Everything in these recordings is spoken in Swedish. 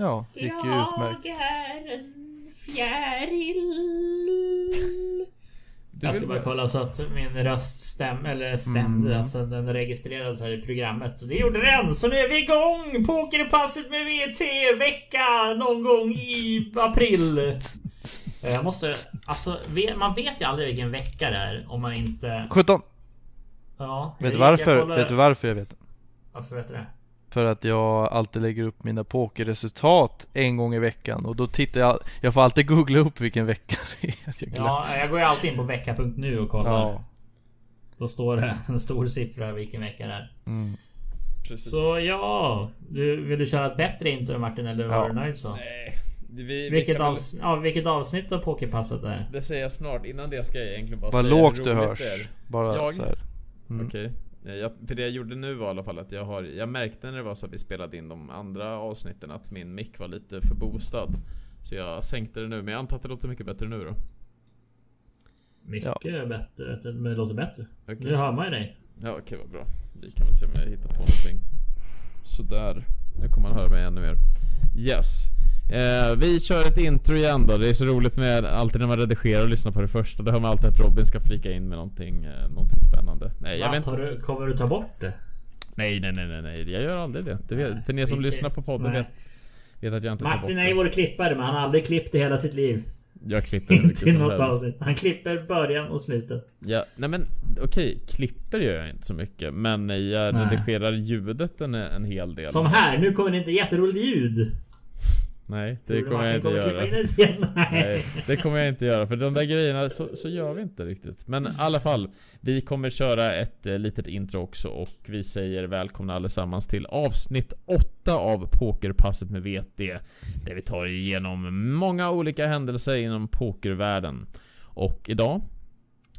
Ja, gick ju utmärkt. Jag är en fjäril. Jag ska bara kolla så att min röst stäm, eller stämde. Mm. Alltså den registrerades här i programmet. Så det gjorde den! Så nu är vi igång! Pokerpasset med VT vecka någon gång i april. Eh, Jag måste... Alltså man vet ju aldrig vilken vecka det är om man inte... 17! Ja. Vet du varför? Vet du varför jag vet det? Varför vet du det? För att jag alltid lägger upp mina pokerresultat en gång i veckan och då tittar jag, jag får alltid googla upp vilken vecka det är. Jag. Ja, jag går ju alltid in på vecka.nu och kollar. ja. Då står det en stor siffra vilken vecka det är. Mm. Precis. Så ja, du, vill du köra ett bättre intro Martin eller var Ja. du nöjd så? Nej, vi, vi Vilket, väl- ja, vilket avsnitt av Pokerpasset är Det säger jag snart. Innan det ska jag egentligen bara Vad säga hur lågt det roligt hörs. det är. Bara Jag? så här. Mm. Okej. Eh, Jag, för det jag gjorde nu var i alla fall att jag har Jag märkte när det var så att vi spelade in de andra avsnitten att min mick var lite för boostad. Så jag sänkte det nu, men jag antar att det låter mycket bättre nu då. mycket bättre. Men det låter bättre. Okej. Nu hör man ju dig. Ja okej vad bra. Vi kan väl se om jag hittar på någonting. Sådär. Nu kommer man höra mig ännu mer. Yes. Eh, vi kör ett intro igen då. Det är så roligt med alltid när man redigerar och lyssnar på det första. Då hör man alltid att Robin ska flika in med någonting, eh, någonting spännande. Nej jag Va, vet inte. du, kommer du ta bort det? Nej nej nej nej nej. Jag gör aldrig det. det vet, för ni som lyssnar på podden vet, vet att jag inte tar bort Martin är ju vår klippare men han har aldrig klippt i hela sitt liv. Jag klipper hur mycket Inte som något helst. avsnitt. Han klipper början och slutet. Ja, nej men okej, klipper gör jag inte så mycket. Men jag Nej. redigerar ljudet en, en hel del. Som här, nu kommer det inte jätteroligt ljud. Nej, det kommer jag inte göra. in igen? Nej. Nej, det kommer jag inte göra för de där grejerna så, så gör vi inte riktigt. Men i alla fall, vi kommer köra ett eh, litet intro också och vi säger välkomna allesammans till avsnitt 8 av Pokerpasset med VT. Där vi tar igenom många olika händelser inom pokervärlden. Och idag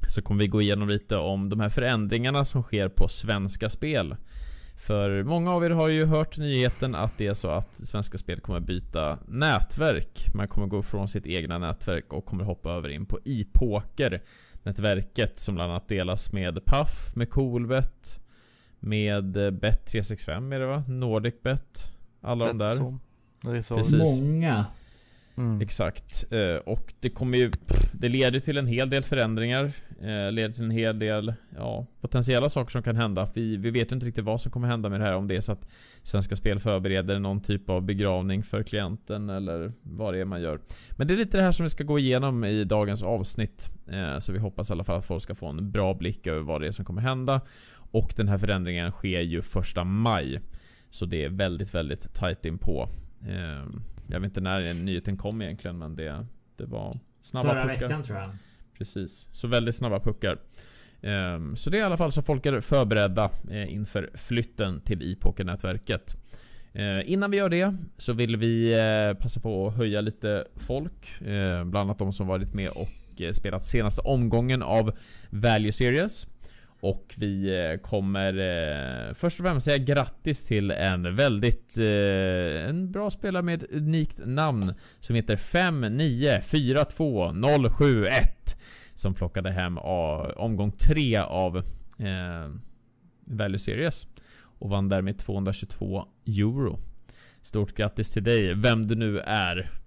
så kommer vi gå igenom lite om de här förändringarna som sker på Svenska Spel. För många av er har ju hört nyheten att det är så att Svenska Spel kommer byta nätverk. Man kommer gå från sitt egna nätverk och kommer hoppa över in på iPoker nätverket som bland annat delas med Paf, med Coolbet, med eh, Bet365 är det va? Nordicbet. Alla de där. Så. Det är så. Precis. Många. Mm. Exakt. Eh, Och det kommer ju... Det leder till en hel del förändringar. Eh, Leder till en hel del, ja, potentiella saker som kan hända. Vi, vi vet ju inte riktigt vad som kommer hända med det här. Om det är så att Svenska Spel förbereder någon typ av begravning för klienten eller vad det är man gör. Men det är lite det här som vi ska gå igenom i dagens avsnitt. Eh, Så vi hoppas i alla fall att folk ska få en bra blick över vad det är som kommer hända. Och den här förändringen sker ju första maj. Så det är väldigt, väldigt tight inpå. Eh, Jag vet inte när nyheten kom egentligen men det, det var snabba Förra puckar. veckan tror jag. Precis. Så väldigt snabba puckar. Ehm, så det är i alla fall så folk är förberedda eh, inför flytten till iPoker-nätverket. Eh, innan vi gör det så vill vi eh, passa på att höja lite folk. Bland annat de som varit med och spelat senaste omgången av Value Series. Och vi eh, kommer eh, först och främst säga grattis till en väldigt eh, en bra spelare med ett unikt namn som heter 5942071 som plockade hem omgång 3 av eh, Value Series och vann därmed 222 euro. Stort grattis till dig, vem du nu är.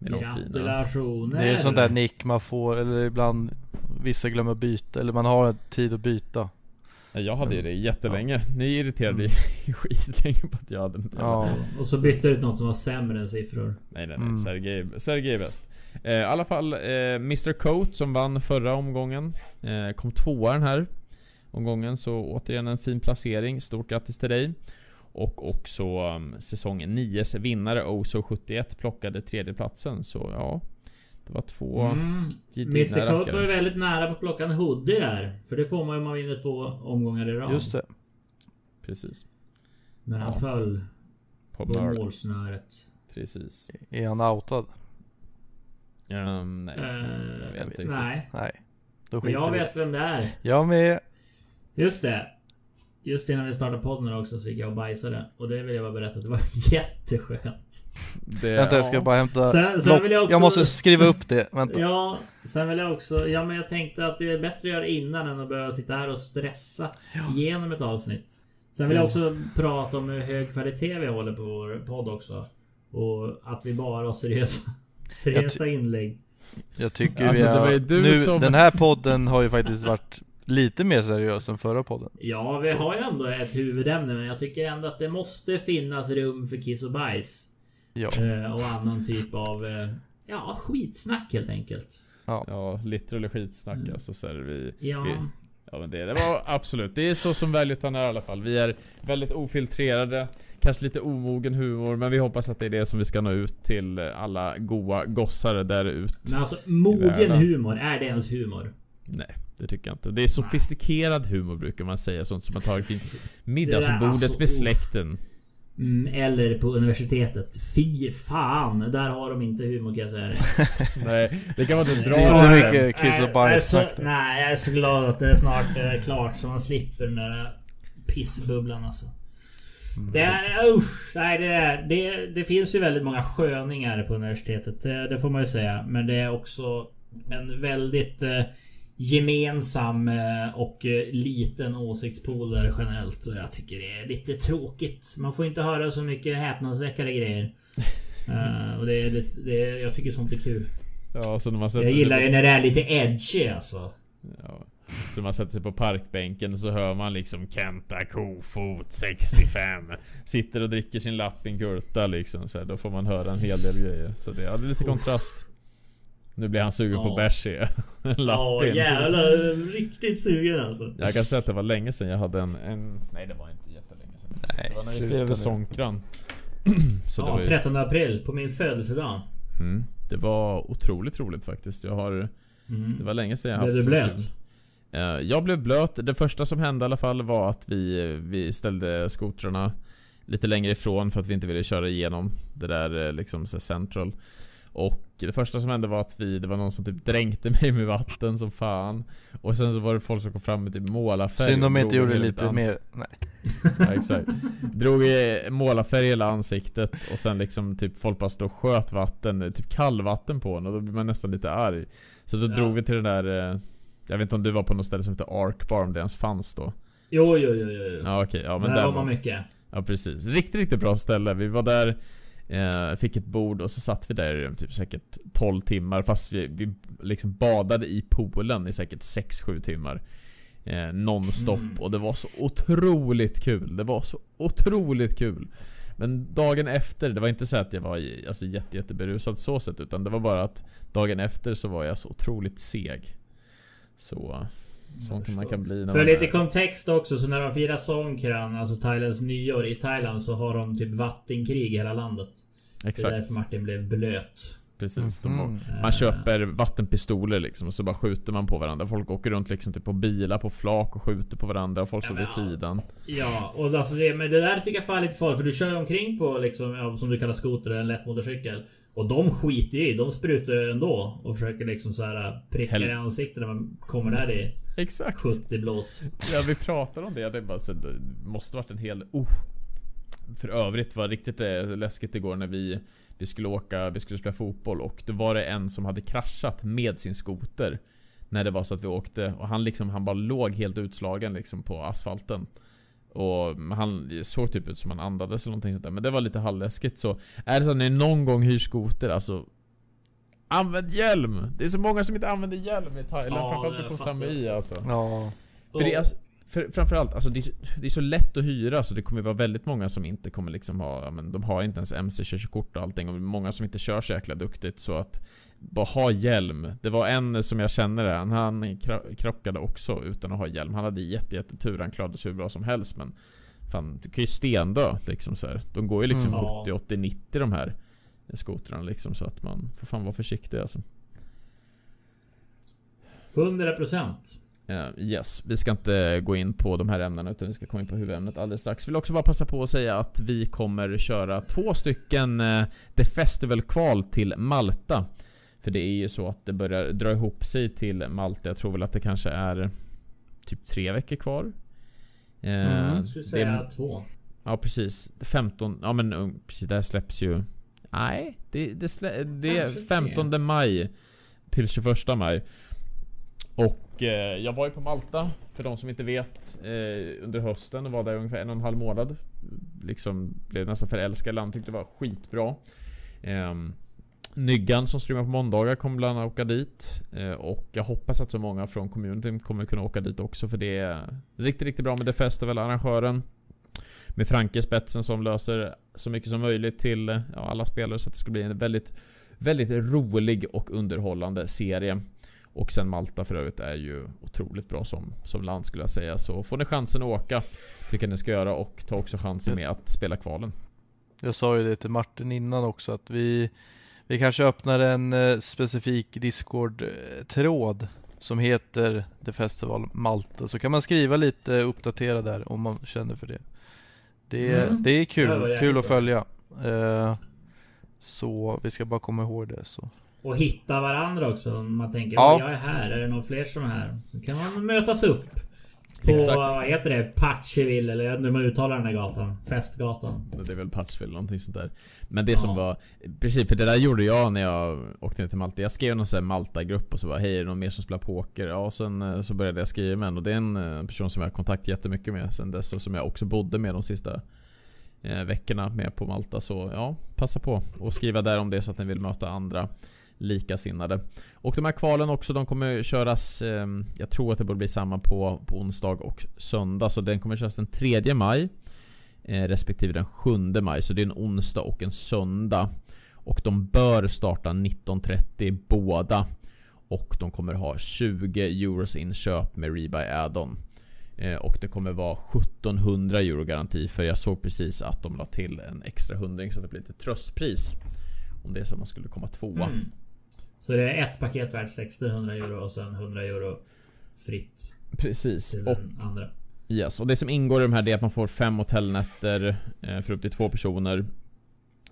Med de fina. Det är ett sånt där nick man får eller ibland vissa glömmer byta eller man har tid att byta. Ja, Jag hade ju det jättelänge. Ni irriterade Mm. ju skitlänge på att jag hade Ja. Och så bytte du ut något som var sämre än siffror. Nej nej nej, Mm. Sergej, Sergej är bäst. Eh, I alla fall, eh, Mr Coat som vann förra omgången. Eh, kom tvåa den här omgången, så återigen en fin placering. Stort grattis till dig. Och också um, säsong 9s vinnare Oso71 plockade tredjeplatsen, så ja. Det var två Mm. Mr Coat var ju väldigt nära på att plocka en hoodie där. För det får man ju om man vinner två omgångar i rad. Just det. Precis. Men han Ja. föll På på målsnöret. Precis. Är han outad? Um, nej, Eh, jag vet inte nej. Nej. Då Men jag vet vem det är. Jag med. Just det. Just innan vi startade podden också så gick jag och bajsade. Och det vill jag bara berätta att det var jätteskönt. Det, Vänta jag ska ja. bara hämta Sen- sen vill jag också- jag måste skriva upp det. Vänta. Ja, sen vill jag också... Ja men jag tänkte att det är bättre att göra innan än att behöva sitta här och stressa igenom ett avsnitt. Sen vill jag Ja. också prata om hur hög kvalitet vi håller på vår podd också. Och att vi bara har seriösa, seriösa inlägg. Jag tycker Alltså, vi det var har, ju du nu, som- den här podden har ju faktiskt varit lite mer seriös än förra podden. Ja, vi har ju ändå ett huvudämne men jag tycker ändå att det måste finnas rum för kiss och bajs. Ja, Eh, och annan typ av eh, ja, skitsnack helt enkelt. Ja, literal skitsnack alltså så vi, Ja. vi Ja men det, det var absolut, det är så som Valutan är i alla fall. Vi är väldigt ofiltrerade, kanske lite omogen humor, men vi hoppas att det är det som vi ska nå ut till alla goa gossar där ute. Men alltså mogen humor, är det ens humor? Nej, det tycker jag inte. Det är sofistikerad humor brukar man säga, sånt som man tagit vid middagsbordet alltså, med släkten. Mm, eller på universitetet. Fy fan, där har de inte humor kan jag säga. Nej, det kan man inte dra Det är mycket kiss och Nej, jag är så-. Nej, jag är så glad att det är snart eh, klart så man slipper den där pissbubblan alltså. Mm. Det är, usch, nej, det, är, det, det finns ju väldigt många sköningar på universitetet. Det, det får man ju säga. Men det är också en väldigt eh, gemensam eh, och eh, liten åsiktspool där generellt. Så Jag tycker det är lite tråkigt. Man får inte höra så mycket häpnadsväckande grejer. Eh, och det är lite, det är, jag tycker sånt är kul. Ja, så när man Jag gillar ju när det är lite edgy alltså. ja, så när man sätter sig på parkbänken så hör man liksom Kenta Kofot 65 Sitter och dricker sin lappinkulta liksom så här, Då får man höra en hel del grejer. Så det, ja, det är lite kontrast. Nu blir han sugen på bärs ser jag. En Ja jävlar, riktigt sugen alltså. Jag kan säga att det var länge sedan jag hade en... en nej det var inte jättelänge sedan. Nej, Det var när vi firade nu. Songkran. Så det Ja, var ju, 13 april på min födelsedag. mm, Det var otroligt roligt faktiskt. Jag har... Mm. Det var länge sedan jag Blev haft du så blöt? kul. Eh, Jag blev blöt. Det första som hände i alla fall var att vi, vi ställde skotrarna lite längre ifrån för att vi inte ville köra igenom det där eh, liksom så central. Och det första som hände var att vi, det var någon som typ dränkte mig med vatten som fan. Och sen så var det folk som kom fram med typ målarfärg. Synd jag inte gjorde lite mitt mer, nej. Ja, exakt. Drog i målarfärg i hela ansiktet och sen liksom typ folk bara stod och sköt vatten, typ kallvatten på en och då blir man nästan lite arg. Så då Ja. drog vi till den där, eh, jag vet inte om du var på något ställe som heter Ark Bar om det ens fanns då? Jo, jo, jo, jo. jo. Ja okej, ja men där där var man mycket. Ja precis, riktigt riktigt bra ställe. Vi var där, eh, fick ett bord och så satt vi där i typ säkert 12 timmar fast vi, vi liksom badade i poolen i säkert 6-7 timmar. Eh, nonstop Mm. och det var så otroligt kul. Det var så otroligt kul. Men dagen efter, det var inte så att jag var alltså, jätte, jätte berusad så sett utan det var bara att dagen efter så var jag så otroligt seg. Så, sånt man kan bli För lite kontext också, så när de firar Songkran, alltså Thailands nyår i Thailand, så har de typ vattenkrig i hela landet. Det är Exakt, därför Martin blev blöt. precis. De, Mm. Man köper vattenpistoler liksom och så bara skjuter man på varandra. Folk åker runt liksom typ på bilar på flak och skjuter på varandra och folk står Ja, vid sidan. Ja, och alltså det, men det där tycker jag är lite farligt för du kör omkring på liksom, ja, som du kallar skoter, en lätt motorcykel. Och de skiter i, de sprutar ju ändå och försöker liksom så här pricka Hel- i ansiktet när man kommer där i Exakt. 70 blås. Ja vi pratar om det. Det, är bara så, det måste varit en hel... Oh. För övrigt var det riktigt eh, läskigt igår när vi, vi skulle åka, vi skulle spela fotboll och då var det en som hade kraschat med sin skoter. När det var så att vi åkte och han liksom, han bara låg helt utslagen liksom på asfalten. Och han såg typ ut som han andades eller någonting sånt där. Men det var lite halvläskigt så. Är det så att ni någon gång hyr skoter, alltså Använd hjälm! Det är så många som inte använder hjälm i Thailand, Ja, framförallt på. Samui alltså. Ja, För det är alltså, för, framförallt, alltså det är, så, det är så lätt att hyra så det kommer vara väldigt många som inte kommer liksom ha, men de har inte ens MC-körkort och allting och många som inte kör så jäkla duktigt så att bara ha hjälm. Det var en som jag känner där, han, han krockade också utan att ha hjälm. Han hade jätte, jättetur, han klarade sig hur bra som helst men Fan, du kan ju stendö liksom så här. De går ju liksom Mm. 70, 80, 90 de här skotrarna liksom så att man får fan vara försiktig alltså. 100%. Eh, yes, vi ska inte gå in på de här ämnena utan vi ska komma in på huvudämnet alldeles strax. Vill också bara passa på att säga att vi kommer köra två stycken eh, The Festival-kval till Malta. För det är ju så att det börjar dra ihop sig till Malta. Jag tror väl att det kanske är typ tre veckor kvar. Eh, Mm, Jag skulle det- säga två. Ja precis. 15, ja men uh, precis det här släpps ju... Nej, det, det, slä, det är Kanske 15 maj till 21 maj. Och eh, jag var ju på Malta, för de som inte vet, eh, under hösten och var där ungefär en och en halv månad. liksom blev nästan förälskad i landet, tyckte det var skitbra. Eh, Nyggan som streamar på måndagar kommer bland annat åka dit. Eh, och jag hoppas att så många från communityn kommer kunna åka dit också för det är riktigt, riktigt bra med The Festival, arrangören. Med Franke i spetsen som löser så mycket som möjligt till ja, alla spelare så att det ska bli en väldigt, väldigt rolig och underhållande serie. Och sen Malta för övrigt är ju otroligt bra som, som land skulle jag säga. Så får ni chansen att åka, tycker jag ni ska göra och ta också chansen med att spela kvalen. Jag sa ju det till Martin innan också att vi vi kanske öppnar en eh, specifik Discord-tråd som heter The Festival Malta så kan man skriva lite uppdatera där om man känner för det. Det, mm. det är kul, det kul att följa. Eh, så vi ska bara komma ihåg det. Så. Och hitta varandra också. Om man tänker ja. jag är här, är det någon fler som är här? Så kan man mötas upp. På, Exakt. vad heter det? Patcheville eller jag vet inte hur man uttalar den där gatan. Festgatan. Det är väl Patcheville, någonting sånt där. Men det ja. som var... Precis, för det där gjorde jag när jag åkte ner till Malta. Jag skrev någon sån här Malta-grupp och så bara Hej, är det någon mer som spelar poker? Ja, och sen eh, så började jag skriva med en och det är en eh, person som jag har kontakt jättemycket med sen dess och som jag också bodde med de sista eh, veckorna med på Malta. Så ja, passa på och skriva där om det så att ni vill möta andra likasinnade. Och de här kvalen också, de kommer köras, eh, jag tror att det borde bli samma på, på onsdag och söndag. Så den kommer köras den 3 maj eh, respektive den 7 maj. Så det är en onsdag och en söndag. Och de bör starta 19.30 båda. Och de kommer ha 20 euros inköp med Rebuy Addon. Eh, och det kommer vara 1700 euro garanti för jag såg precis att de la till en extra hundring så det blir lite tröstpris. Om det är så att man skulle komma tvåa. Mm. Så det är ett paket värt 1600 euro och sen 100 euro fritt. Precis. Till och, andra. Yes, och det som ingår i de här är att man får fem hotellnätter eh, för upp till två personer.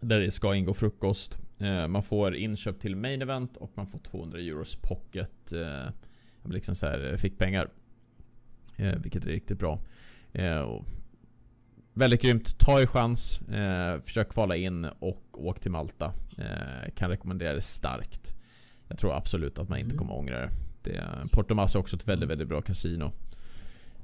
Där det ska ingå frukost. Eh, man får inköp till main event och man får 200 euros pocket. Liksom så här fickpengar. Vilket är riktigt bra. Väldigt grymt. Ta er chans. Försök kvala in och åk till Malta. Kan rekommendera det starkt. Jag tror absolut att man inte mm. kommer ångra det. det Porto Masso är också ett väldigt, väldigt bra kasino.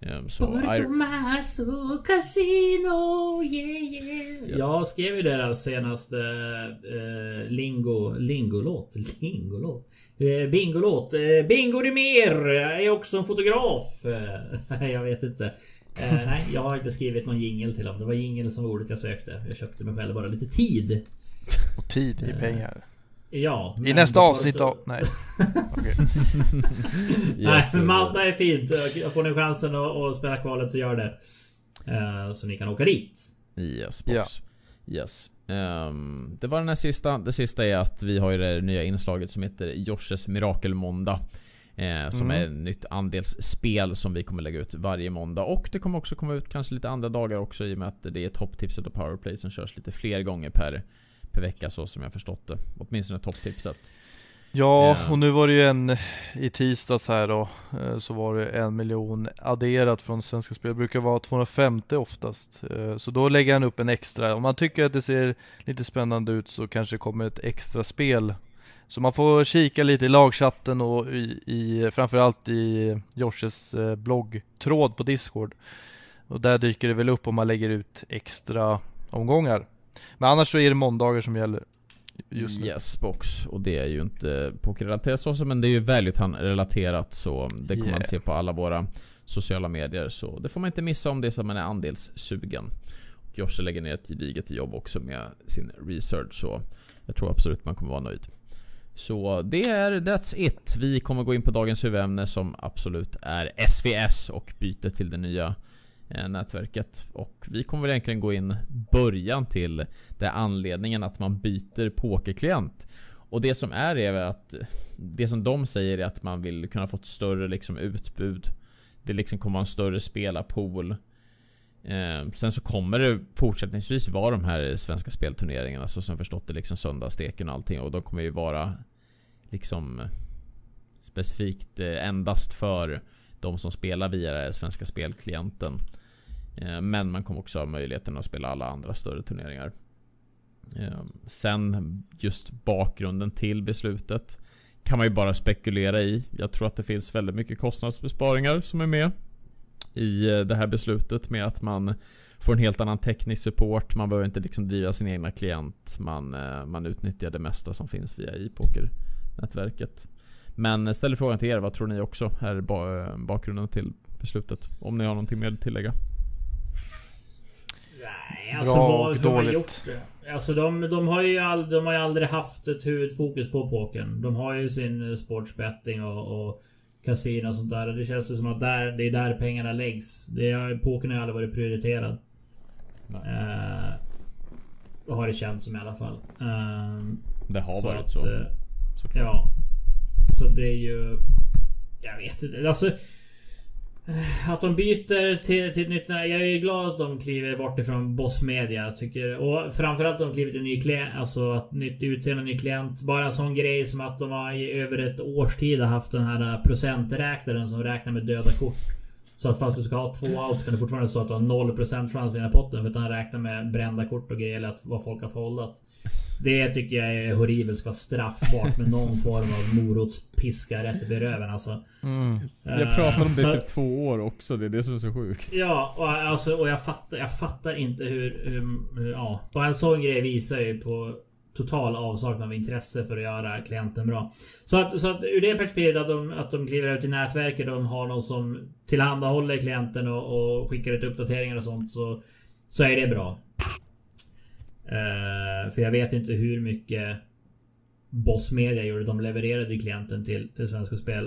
Um, så Porto Masso Casino, yeah yeah. Yes. Jag skrev ju deras senaste uh, Lingo, Lingolåt. Lingolåt? Uh, bingolåt. Uh, Bingo Rimér är också en fotograf. Uh, jag vet inte. Uh, nej, jag har inte skrivit någon jingel till dem. Det var jingel som var ordet jag sökte. Jag köpte mig själv bara lite tid. Och tid är pengar. Ja. I nästa avsnitt då? Nej. Nej, men Malta är fint. Får ni chansen att, att spela kvalet så gör det. Uh, så ni kan åka dit. Yes, box. Ja. Yes. Um, det var den här sista. Det sista är att vi har ju det nya inslaget som heter Joshes Mirakelmåndag. Eh, som mm. är ett nytt andelsspel som vi kommer lägga ut varje måndag. Och det kommer också komma ut kanske lite andra dagar också i och med att det är topptipset och powerplay som körs lite fler gånger per per vecka så som jag förstått det. Åtminstone topptipset. Ja, och nu var det ju en i tisdags här då eh, så var det en miljon adderat från Svenska Spel. Det brukar vara 250 oftast. Eh, så då lägger han upp en extra. Om man tycker att det ser lite spännande ut så kanske det kommer ett extra spel. Så man får kika lite i lagchatten och i, i framförallt i Joshes eh, bloggtråd på Discord. Och där dyker det väl upp om man lägger ut extra omgångar. Men annars så är det måndagar som gäller just nu. Yes box. Och det är ju inte pokerrelaterat så men det är ju väldigt relaterat så det kommer yeah. man se på alla våra sociala medier. Så det får man inte missa om det är så att man är andelssugen. Och Josse lägger ner ett gediget jobb också med sin research så jag tror absolut man kommer vara nöjd. Så det är That's It. Vi kommer gå in på dagens huvudämne som absolut är SVS och bytet till det nya Eh, nätverket. Och vi kommer väl egentligen gå in början till det anledningen att man byter pokerklient. Och det som är är att det som de säger är att man vill kunna få ett större liksom utbud. Det liksom kommer vara en större spelarpool. Eh, sen så kommer det fortsättningsvis vara de här svenska spelturneringarna så som förstått det liksom söndagssteken och allting och de kommer ju vara liksom specifikt eh, endast för de som spelar via den svenska spelklienten. Eh, men man kommer också ha möjligheten att spela alla andra större turneringar. Ehm, sen just bakgrunden till beslutet kan man ju bara spekulera i. Jag tror att det finns väldigt mycket kostnadsbesparingar som är med. i eh, det här beslutet med att man får en helt annan teknisk support. Man behöver inte liksom driva sin egna klient. Man, eh, man utnyttjar det mesta som finns via e-poker-nätverket. Men ställer frågan till er, vad tror ni också är bakgrunden till beslutet? Om ni har någonting mer att tillägga? Nej, alltså Bra varför har man gjort det? Alltså de, de, har ju all, de har ju aldrig haft ett huvudfokus på pokern. De har ju sin sportsbetting och, och kasino och sånt där. Det känns ju som att där, det är där pengarna läggs. Det är, pokern har ju aldrig varit prioriterad. Uh, har det känts som i alla fall. Uh, det har så varit att, så. Uh, ja. Så det är ju... Jag vet inte. Alltså... Eh, att de byter till, till ett nytt... Jag är glad att de kliver bort ifrån Boss Media. Tycker, och framförallt att de kliver till ny klient. Alltså att nytt utseende, ny klient. Bara en sån grej som att de har i över ett års tid haft den här eh, procenträknaren som räknar med döda kort. Så att fast du ska ha två out så kan det fortfarande stå att du har 0% chans att vinna potten. För att han räknar med brända kort och grejer. Att vad folk har foldat. Det tycker jag är horribelt. Ska vara straffbart med någon form av morotspiska rätt i röven alltså. Mm. Jag pratade om det i typ två år också. Det är det som är så sjukt. Ja, och, alltså, och jag, fattar, jag fattar inte hur, hur, hur... Ja. Bara en sån grej visar ju på total avsaknad av intresse för att göra klienten bra. Så att, så att ur det perspektivet att de, att de kliver ut i nätverket och de har någon som tillhandahåller klienten och, och skickar ut uppdateringar och sånt så, så är det bra. Uh, för jag vet inte hur mycket Boss Media gjorde. De levererade klienten till, till Svenska Spel.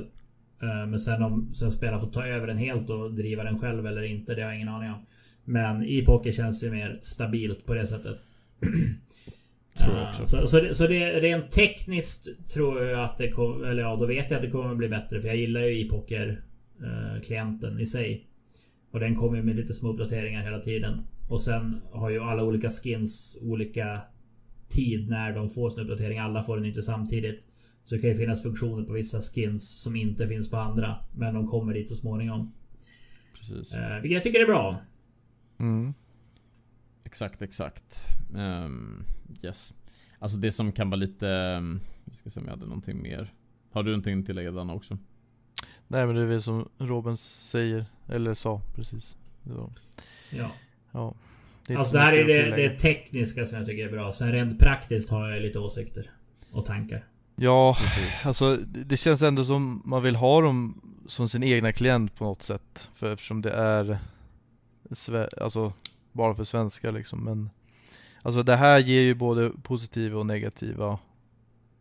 Uh, men sen om sen spelaren får ta över den helt och driva den själv eller inte, det har jag ingen aning om. Men i poker känns det mer stabilt på det sättet. Tror jag också. Så, så, det, så det rent tekniskt tror jag att det kommer... Eller ja, då vet jag att det kommer bli bättre. För jag gillar ju e-poker eh, klienten i sig. Och den kommer med lite små uppdateringar hela tiden. Och sen har ju alla olika skins olika tid när de får sin uppdatering. Alla får den inte samtidigt. Så det kan ju finnas funktioner på vissa skins som inte finns på andra. Men de kommer dit så småningom. Precis. Eh, vilket jag tycker är bra. Mm. Exakt, exakt. Um, yes. Alltså det som kan vara lite... Um, vi ska se om jag hade någonting mer. Har du någonting att tillägga Danna också? Nej men det är väl som Robin säger, eller sa precis. Så. Ja. Ja. Det alltså det här är det, det tekniska som jag tycker är bra. Sen rent praktiskt har jag lite åsikter och tankar. Ja, Precis. alltså det känns ändå som man vill ha dem som sin egna klient på något sätt. För eftersom det är alltså bara för svenskar liksom. Men alltså det här ger ju både positiva och negativa.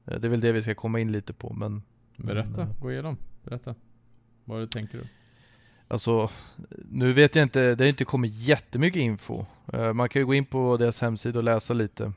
Eh, det är väl det vi ska komma in lite på men Berätta, men, gå igenom. Berätta. Vad tänker du? Alltså, nu vet jag inte, det har inte kommit jättemycket info. Eh, man kan ju gå in på deras hemsida och läsa lite.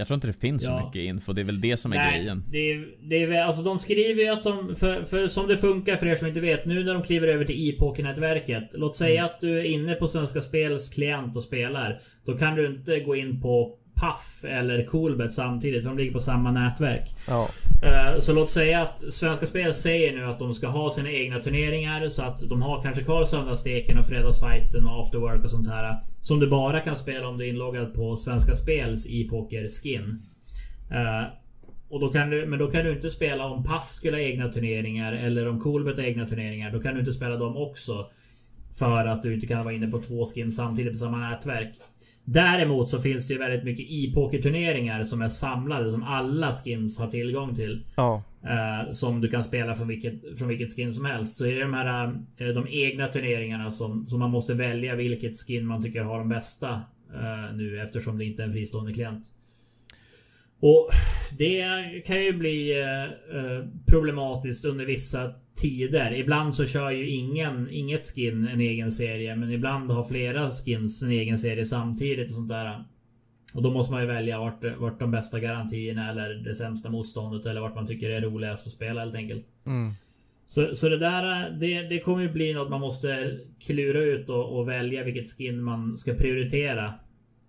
Jag tror inte det finns ja. så mycket info. Det är väl det som är Nej, grejen. Det är, det är, alltså de skriver ju att de... För, för som det funkar för er som inte vet. Nu när de kliver över till e-poker-nätverket. Låt säga mm. att du är inne på Svenska Spels klient och spelar. Då kan du inte gå in på Puff eller Coolbet samtidigt. För de ligger på samma nätverk. Ja. Eh, så låt säga att Svenska Spel säger nu att de ska ha sina egna turneringar. Så att de har kanske kvar söndagssteken och fredagsfighten och after work och sånt här. Som du bara kan spela om du är inloggad på Svenska Spels e-poker skin. Eh, och då kan du, men då kan du inte spela om Puff skulle ha egna turneringar eller om Coolbet har egna turneringar. Då kan du inte spela dem också. För att du inte kan vara inne på två skins samtidigt på samma nätverk. Däremot så finns det ju väldigt mycket e-pokerturneringar som är samlade som alla skins har tillgång till. Ja. Uh, som du kan spela från vilket, från vilket skin som helst. Så är det de här uh, de egna turneringarna som, som man måste välja vilket skin man tycker har de bästa. Uh, nu eftersom det inte är en fristående klient. Och det kan ju bli problematiskt under vissa tider. Ibland så kör ju ingen, inget skin en egen serie. Men ibland har flera skins en egen serie samtidigt och sånt där. Och då måste man ju välja vart, vart de bästa garantierna eller det sämsta motståndet eller vart man tycker det är roligast att spela helt enkelt. Mm. Så, så det där det, det kommer ju bli något man måste klura ut och, och välja vilket skin man ska prioritera.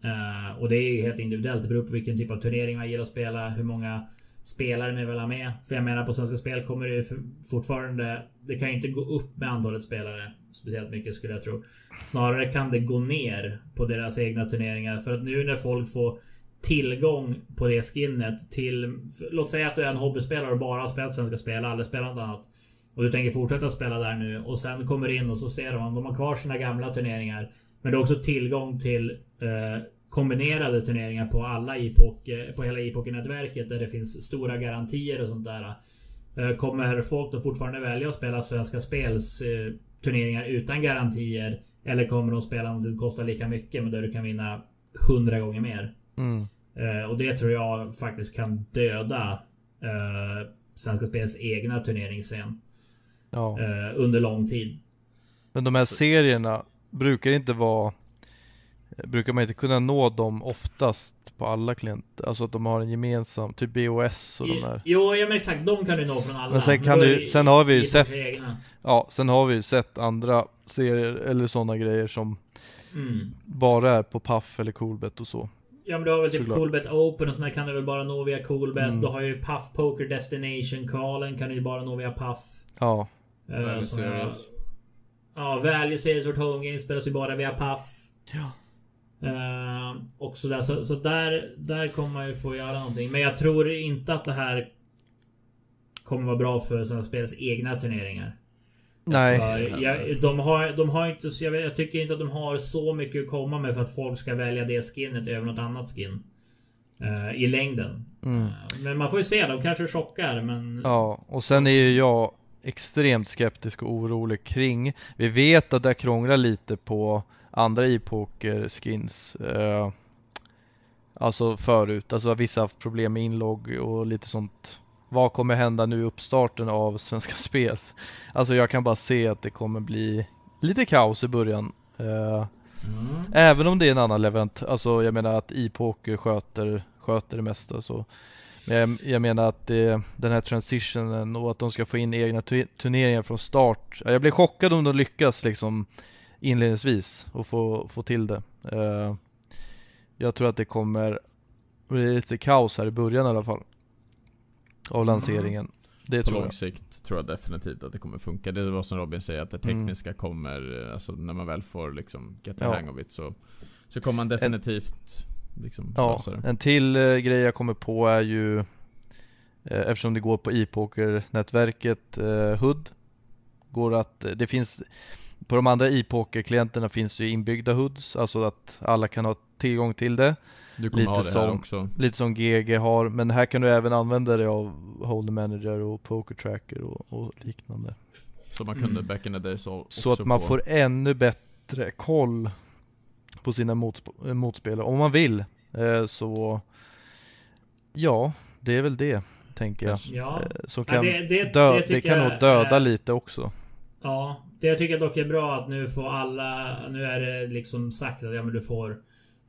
Uh, och det är ju helt individuellt. Det beror på vilken typ av turnering man gillar att spela. Hur många spelare ni vill ha med. För jag menar på Svenska Spel kommer det ju fortfarande... Det kan ju inte gå upp med antalet spelare speciellt mycket skulle jag tro. Snarare kan det gå ner på deras egna turneringar. För att nu när folk får tillgång på det skinnet till... Låt säga att du är en hobbyspelare och bara har spelat Svenska Spel, aldrig spelat något annat. Och du tänker fortsätta spela där nu och sen kommer in och så ser de att de har kvar sina gamla turneringar. Men du har också tillgång till eh, kombinerade turneringar på alla IPOC, eh, på hela IPOC-nätverket där det finns stora garantier och sånt där. Eh, kommer folk då fortfarande välja att spela Svenska Spels eh, turneringar utan garantier? Eller kommer de spela något som kostar lika mycket men där du kan vinna hundra gånger mer? Mm. och det tror jag faktiskt kan döda Svenska Spels egna turneringsscen. Ja. under lång tid. Men de här serierna brukar inte vara Brukar man inte kunna nå dem oftast på alla klienter? Alltså att de har en gemensam, typ BOS och de där. Jo, ja men exakt. De kan du nå från alla. Men sen kan du, sen har vi ju sett Ja, sen har vi ju sett andra serier eller sådana grejer som mm. bara är på Puff eller Coolbet och så. Ja men du har väl typ Coolbet Open och sådana kan du väl bara nå via Coolbet. Mm. Du har ju Puff Poker Destination kvalen kan du ju bara nå via Puff. Ja. Uh, Value Series. Ja, Value Series Home Games spelas ju bara via Puff. Ja. Uh, och sådär. Så, så där, där kommer man ju få göra någonting. Men jag tror inte att det här kommer vara bra för Svenska Spels egna turneringar. Nej. Jag, de har, de har inte, jag, jag, tycker inte att de har så mycket att komma med för att folk ska välja det skinnet över något annat skin. Uh, I längden. Mm. Uh, men man får ju se, de kanske chockar men... Ja, och sen är ju jag extremt skeptisk och orolig kring. Vi vet att det krånglar lite på andra e-poker skins. Eh, alltså förut, alltså vissa haft problem med inlogg och lite sånt. Vad kommer hända nu i uppstarten av Svenska Spels? Alltså jag kan bara se att det kommer bli lite kaos i början. Eh, mm. Även om det är en annan leverantör, alltså jag menar att e-poker sköter, sköter det mesta så men jag, jag menar att det, den här transitionen och att de ska få in egna turneringar från start. Jag blir chockad om de lyckas liksom inledningsvis och få, få till det. Uh, jag tror att det kommer bli lite kaos här i början i alla fall. Av lanseringen. Mm. Det På lång jag. sikt tror jag definitivt att det kommer funka. Det är vad som Robin säger, att det mm. tekniska mm. kommer, alltså när man väl får liksom get the ja. hang of it så, så kommer man definitivt en, liksom ja, lösa det. En till eh, grej jag kommer på är ju eh, Eftersom det går på e-poker-nätverket eh, HUD Går att, det finns på de andra e-poker-klienterna finns det ju inbyggda hoods, alltså att alla kan ha tillgång till det. Du kommer lite ha det som, här också. Lite som GG har, men här kan du även använda dig av Holder Manager och Poker Tracker och, och liknande. Så man kunde mm. back in the days också Så att man på... får ännu bättre koll på sina motsp motspelare om man vill. Eh, så ja, det är väl det tänker jag. Ja. Eh, som kan ja, det, det, dö det, det kan nog döda är... lite också. Ja, det jag tycker dock är bra att nu får alla... Nu är det liksom sagt att ja, men du får...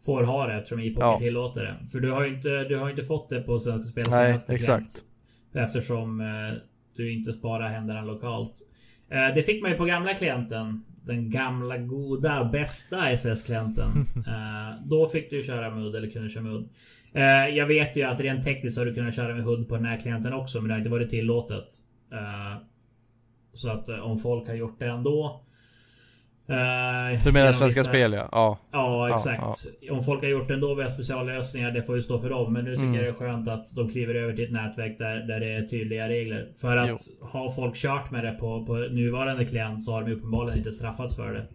Får ha det eftersom e-poker ja. tillåter det. För du har ju inte, du har inte fått det på Svenska Spels senaste exakt. Eftersom eh, du inte sparar händerna lokalt. Eh, det fick man ju på gamla klienten. Den gamla goda bästa SS-klienten. eh, då fick du köra MUD eller kunde köra MUD. Eh, jag vet ju att rent tekniskt har du kunnat köra med HUD på den här klienten också men det har inte varit tillåtet. Så att eh, om folk har gjort det ändå. Eh, du menar Svenska vissa... Spel ja? Ja, ja exakt. Ja. Om folk har gjort det ändå via speciallösningar, det får ju stå för dem. Men nu tycker mm. jag det är skönt att de kliver över till ett nätverk där, där det är tydliga regler. För att jo. har folk kört med det på, på nuvarande klient så har de uppenbarligen inte straffats för det.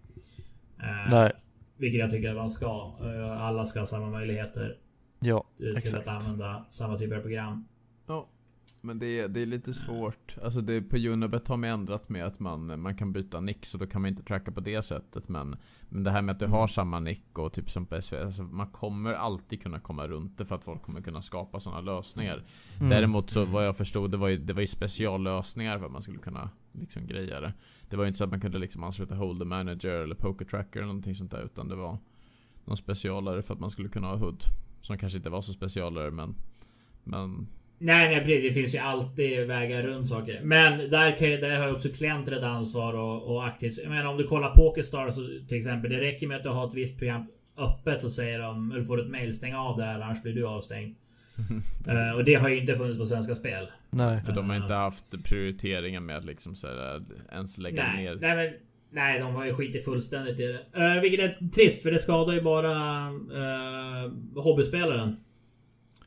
Eh, Nej. Vilket jag tycker att man ska. Eh, alla ska ha samma möjligheter. Ja, till, till att använda samma typer av program. Men det är, det är lite svårt. Alltså det, på Unibet har man ändrat med att man, man kan byta nick så då kan man inte tracka på det sättet. Men, men det här med att du har samma nick och typ som på SV. Alltså man kommer alltid kunna komma runt det för att folk kommer kunna skapa sådana lösningar. Mm. Däremot så vad jag förstod det var ju, det var ju speciallösningar för att man skulle kunna liksom greja det. Det var ju inte så att man kunde liksom ansluta Holder Manager eller Poker Tracker eller någonting sånt där. Utan det var någon specialare för att man skulle kunna ha HUD. Som kanske inte var så specialare men Men Nej, nej precis. Det finns ju alltid vägar runt saker. Men där, kan, där har ju också klienter ett ansvar och, och aktivt. Jag menar om du kollar Pokerstar så till exempel. Det räcker med att du har ett visst program öppet så säger de, eller får ett mail, stäng av det här annars blir du avstängd. uh, och det har ju inte funnits på Svenska Spel. Nej. För de har inte haft prioriteringen med att liksom så här, ens lägga nej, ner. Nej, men, nej, de har ju skitit fullständigt i det. Uh, vilket är trist för det skadar ju bara uh, hobbyspelaren.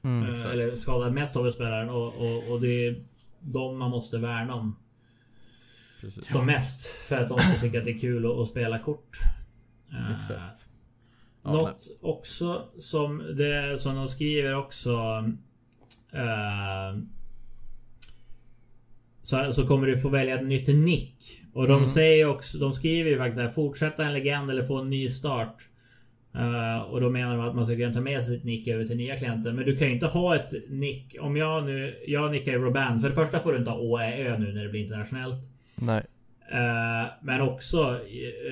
Mm, eh, eller skadar mest av spelaren och, och, och det är de man måste värna om. Precis. Som mest för att de ska tycka att det är kul att, att spela kort. Eh, Exakt. Ja, Något också som, det, som de skriver också. eh, så, så kommer du få välja ett nytt nick. Och de säger också, de skriver ju faktiskt här, fortsätta en legend eller få en ny start. Eh, och då menar de att man ska kunna ta med sig sitt nick över till nya klienter. Men du kan ju inte ha ett nick. Om jag nu, jag nickar ju Roban. För det första får du inte ha Å, Ä, Ö nu när det blir internationellt. Nej. Eh, men också,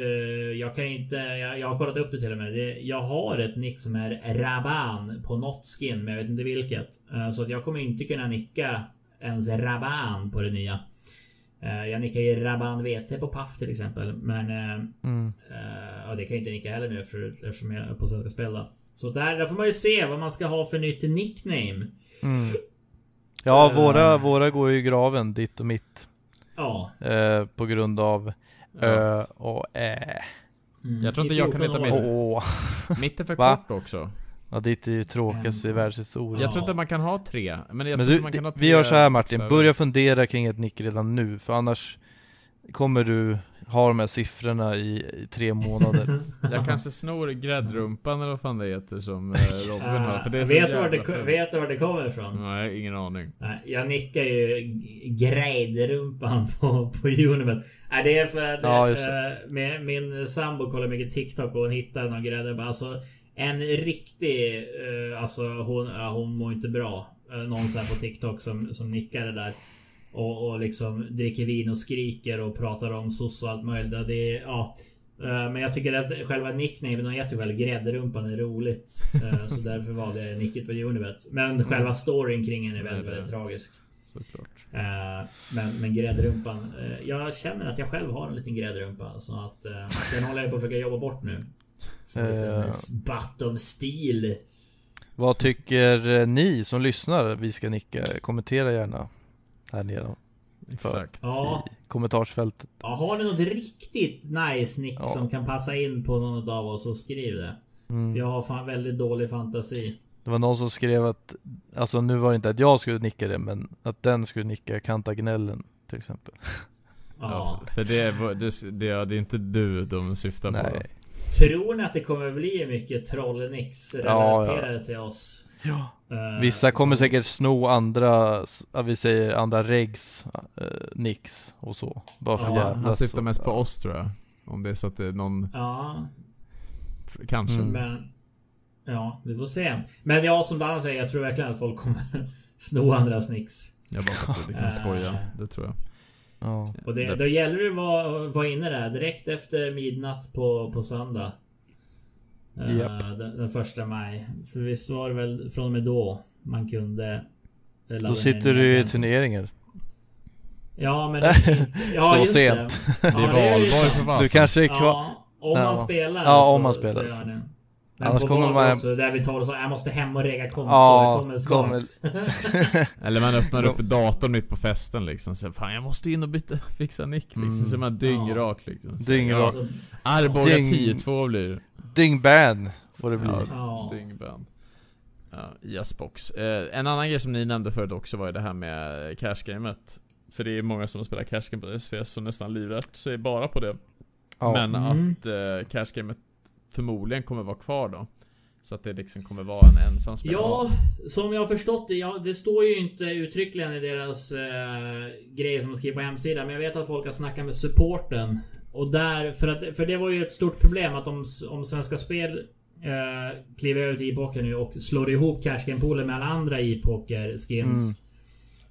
eh, jag kan ju inte, jag, jag har kollat upp det till och med. Det, jag har ett nick som är Raban på något skin, men jag vet inte vilket. Eh, så att jag kommer inte kunna nicka ens Raban på det nya. Eh, jag nickar ju Raban VT på Paf till exempel. Men eh, Mm. eh, ja, det kan jag inte nicka heller nu för, eftersom jag är på Svenska Spel då. Så där, där får man ju se vad man ska ha för nytt nickname. Mm. Ja, Eh. våra, våra går ju i graven, ditt och mitt. Ja. Eh, på grund av Ö och Ä. Mm. Jag tror inte jag kan 14 hitta Åh. Mitt är för Va? kort också. Ja, ditt är ju tråkigast i världshistorien. Jag tror inte man kan ha tre. Men jag Men tror du, man kan ha tre vi gör så här Martin, bokstäver. börja fundera kring ett nick redan nu för annars kommer du ha de här siffrorna i, i tre månader. Jag kanske snor gräddrumpan eller vad fan det heter som eh, Robin har. För det är vet, du var det, vet du var det kommer ifrån? Nej, ingen aning. Nej, jag nickar ju g- grejdrumpan på, på Unibet. Nej, det är för att Ja, eh, min, min sambo kollar mycket TikTok och hon hittar någon grädde. Alltså en riktig... Eh, alltså hon, ja, hon mår inte bra. Eh, någon sån här på TikTok som, som nickar det där. Och, och liksom dricker vin och skriker och pratar om soc och allt möjligt. Ja, Det är, ja. Eh, Men jag tycker att själva nicknamen och jätteväl gräddrumpan är roligt. Eh, Så därför var det nicket på Unibet. Men själva storyn kring den är väldigt, väldigt tragisk. Såklart. Men, men gräddrumpan. Jag känner att jag själv har en liten gräddrumpa. Så att den håller jag på att försöka jobba bort nu. Spatt av stil. Vad tycker eh, ni som lyssnar vi ska nicka? Kommentera gärna här nere Exakt. Ja. i kommentarsfältet. Ja, har ni något riktigt nice nick Ja. som kan passa in på någon av oss så skriv det. Mm. För jag har fan väldigt dålig fantasi. Det var någon som skrev att, alltså nu var det inte att jag skulle nicka det men att den skulle nicka Kantagnellen till exempel. Ja. Ja, för det, var- det, det, det är inte du de syftar på. Nej. Tror ni att det kommer bli mycket trollnicks Ja, relaterade till oss? Ja. Eh, Vissa kommer som- säkert sno andra, ja, vi säger andra regs eh, nicks och så. Bara för Ja, Han syftar mest på ja. oss tror jag. Om det är så att det är någon, Ja, kanske. Mm. men... Ja, vi får se. Men ja, som Dan säger, jag tror verkligen att folk kommer sno andras nicks. Jag bara för att liksom Eh. skoja. Det tror jag. Ja. Och det, då gäller det att vara, vara inne där direkt efter midnatt på, på söndag. Eh, Japp. den, den första maj. För visst var det väl från och med då man kunde... Då sitter du i turneringar. Ja men... inte- Ja, Så just sent. Det, Det är Ja, valborg för fasen. Du kanske är kvar. Ja, om Ja. man spelar. Ja, så, om man spelar, Så så. gör det. Men Annars på kommer man- också, där vi tar och så, jag måste hem och rega konto. Ja, jag kommer strax. Eller man öppnar upp datorn mitt på festen liksom. Så fan jag måste in och byta, fixa nick liksom. Mm. Så är man dyngrak liksom. Så, Dyngrak. Alltså, Arboga Dyng- 10-2 blir det. Dingban får det bli. Ja, Ja. Dyngband. Ja, Jazzbox. Eh, en annan grej som ni nämnde förut också var ju det här med cashgamet. För det är många som spelar cashgame på SVS som nästan livrätt sig bara på det. Ja. Men Mm. att eh, cashgamet förmodligen kommer vara kvar då. Så att det liksom kommer vara en ensam spelare. Ja, som jag har förstått det. Ja, det står ju inte uttryckligen i deras eh, grejer som de skriver på hemsidan. Men jag vet att folk har snackat med supporten. Och där, för, att, för det var ju ett stort problem att om, om Svenska Spel eh, kliver över till e-poker nu och slår ihop cashgame-poolen med alla andra e-poker-skins. Mm.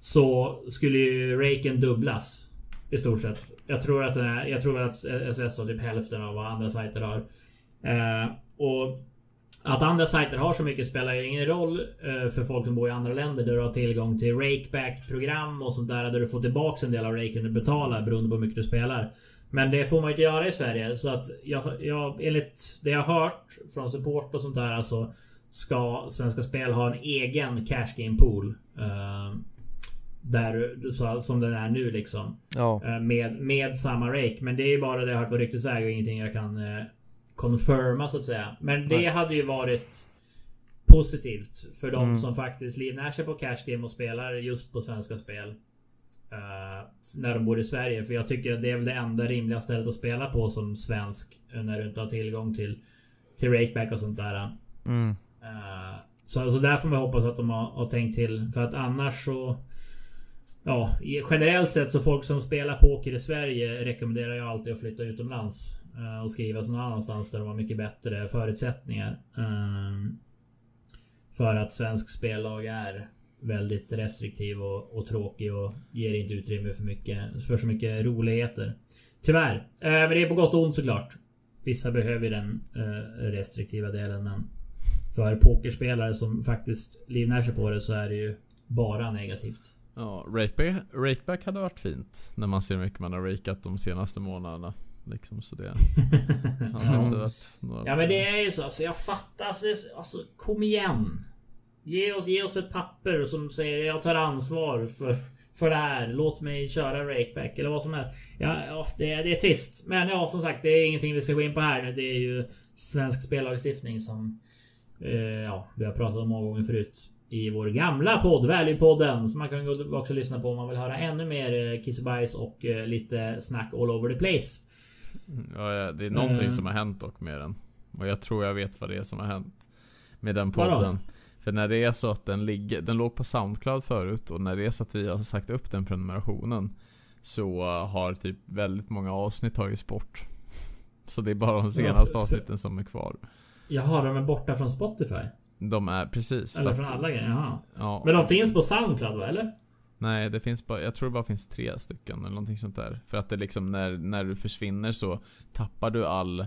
Så skulle ju raken dubblas. I stort sett. Jag tror att, den är, jag tror att SOS har typ hälften av vad andra sajter har. Eh, och att andra sajter har så mycket spelar ingen roll eh, för folk som bor i andra länder där du har tillgång till rakeback-program och sånt där där du får tillbaks en del av raken du betalar beroende på hur mycket du spelar. Men det får man ju inte göra i Sverige så att jag, jag enligt det jag har hört från support och sånt där alltså ska Svenska Spel ha en egen cash game pool. Eh, där, du- så, som den är nu liksom. Ja. Eh, Med, med samma rake. Men det är ju bara det jag har hört på ryktesväg och ingenting jag kan eh, confirma så att säga. Men det Nej. hade ju varit positivt för de Mm. som faktiskt livnär sig på cash game och spelar just på svenska spel. Uh, när de bor i Sverige. För jag tycker att det är väl det enda rimliga stället att spela på som svensk. När du inte har tillgång till, till rakeback och sånt där. Mm. Uh, så, så där får man hoppas att de har, har, tänkt till. För att annars så... Ja, generellt sett så folk som spelar poker i Sverige rekommenderar jag alltid att flytta utomlands. Eh, och skriva sig någon annanstans där de har mycket bättre förutsättningar. Ehm, för att svensk spellag är väldigt restriktiv och, och, tråkig och ger inte utrymme för, mycket, för så mycket roligheter. Tyvärr. Eh, men det är på gott och ont såklart. Vissa behöver den eh, restriktiva delen men för pokerspelare som faktiskt livnär sig på det så är det ju bara negativt. Ja, rakeback, rakeback hade varit fint. När man ser hur mycket man har rakat de senaste månaderna. Liksom så det... några... Ja men det är ju så. Alltså jag fattar. Alltså, alltså kom igen. Ge oss, ge oss ett papper som säger jag tar ansvar för, för det här. Låt mig köra rakeback eller vad som helst. Ja, ja det, det, är trist. Men ja, som sagt, det är ingenting vi ska gå in på här nu. Det är ju svensk spellagstiftning som eh, ja, vi har pratat om många gånger förut. I vår gamla podd, Value-podden. Som man kan också lyssna på om man vill höra ännu mer eh, kissebajs och eh, lite snack all over the place. Ja, det är någonting uh, som har hänt dock med den. Och jag tror jag vet vad det är som har hänt. Med den podden. Vadå? För när det är så att den ligger, den låg på Soundcloud förut och när det är så att vi har sagt upp den prenumerationen Så har typ väldigt många avsnitt tagits bort. Så det är bara de senaste ja, avsnitten som är kvar. Jaha, de är borta från Spotify? De är precis. Eller från alla grejer? Jaha. Ja. Men de finns på Soundcloud va, eller? Nej, det finns bara, jag tror det bara finns tre stycken eller någonting sånt där. För att det liksom när, när du försvinner så tappar du all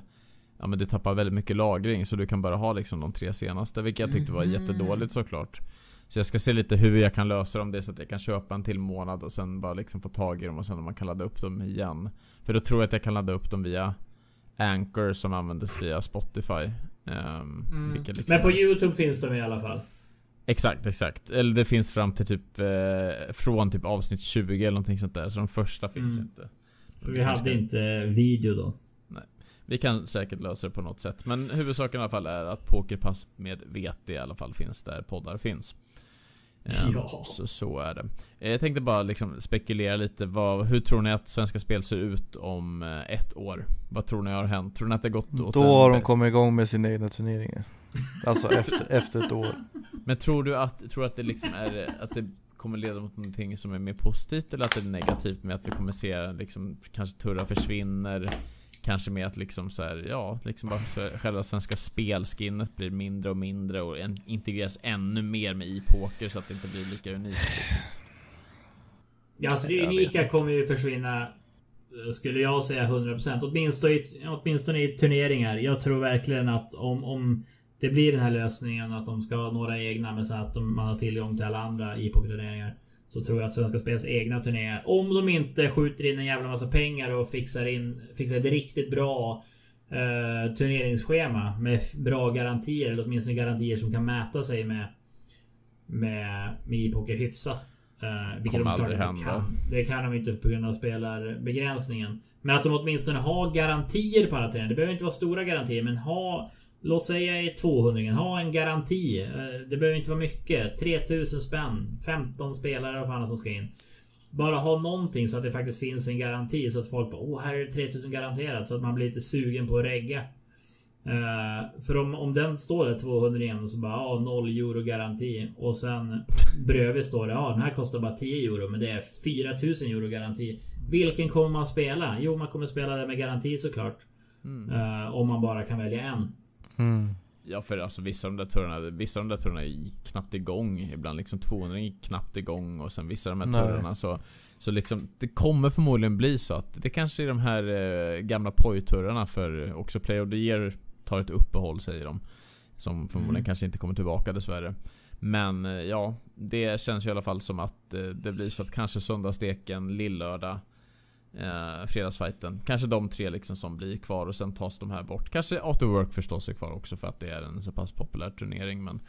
ja men du tappar väldigt mycket lagring så du kan bara ha liksom de tre senaste vilket jag tyckte var mm. jättedåligt såklart. Så jag ska se lite hur jag kan lösa dem det så att jag kan köpa en till månad och sen bara liksom få tag i dem och sen om man kan ladda upp dem igen. För då tror jag att jag kan ladda upp dem via Anchor som användes via Spotify. Um, mm. liksom... Men på Youtube finns de i alla fall? Exakt, exakt. Eller det finns fram till typ eh, Från typ avsnitt 20 eller någonting sånt där. Så de första finns mm. inte. För vi hade inte video då? Vi kan säkert lösa det på något sätt. Men huvudsaken i alla fall är att Pokerpass med VT i alla fall finns där poddar finns. Ehm, ja. Så, så är det. Jag tänkte bara liksom spekulera lite. Vad, hur tror ni att Svenska Spel ser ut om eh, ett år? Vad tror ni har hänt? Tror ni att det gått åt Då har de kommit igång med sina egna turneringar. Alltså efter, efter ett år. Men tror du att, tror att det liksom är att det kommer leda mot någonting som är mer positivt eller att det är negativt med att vi kommer se liksom kanske Turra försvinner Kanske med att liksom så här, ja, liksom bara själva svenska spelskinnet blir mindre och mindre och integreras ännu mer med e-poker så att det inte blir lika unikt. Liksom. Ja, alltså det unika kommer ju försvinna skulle jag säga 100% åtminstone i, åtminstone i turneringar. Jag tror verkligen att om, om det blir den här lösningen att de ska ha några egna men så att de, man har tillgång till alla andra e pokerturneringar så tror jag att Svenska Spels egna turneringar, om de inte skjuter in en jävla massa pengar och fixar in fixar ett riktigt bra eh, turneringsschema med bra garantier, eller åtminstone garantier som kan mäta sig med med, med e-poker hyfsat. Eh, vilket Kommer de aldrig hända. Kan. Det kan de inte på grund av spelarbegränsningen. Men att de åtminstone har garantier på alla turneringar. Det behöver inte vara stora garantier, men ha Låt säga i 200 ha en garanti. Eh, det behöver inte vara mycket. 3000 spänn. 15 spelare vad fan som ska in. Bara ha någonting så att det faktiskt finns en garanti så att folk bara Åh, här är det 3000 garanterat. Så att man blir lite sugen på att regga. Uh, för om, om den står där 200 igen och så bara ja, 0 euro garanti. Och sen bredvid står det ja, den här kostar bara 10 euro men det är 4000 euro garanti. Vilken kommer man spela? Jo, man kommer spela det med garanti såklart. Mm. Uh, om man bara kan välja en. Mm. Ja för alltså vissa av de där turerna, vissa av de där turerna är knappt igång. Ibland liksom 200 är knappt igång och sen vissa av de här turerna så Så liksom det kommer förmodligen bli så att det kanske är de här eh, gamla pojturerna för också Play of the Year tar ett uppehåll säger de. Som förmodligen mm. kanske inte kommer tillbaka dessvärre. Men eh, ja, det känns ju i alla fall som att eh, det blir så att kanske söndagssteken, lillördag eh, fredagsfighten. Kanske de tre liksom som blir kvar och sen tas de här bort. Kanske After Work förstås är kvar också för att det är en så pass populär turnering men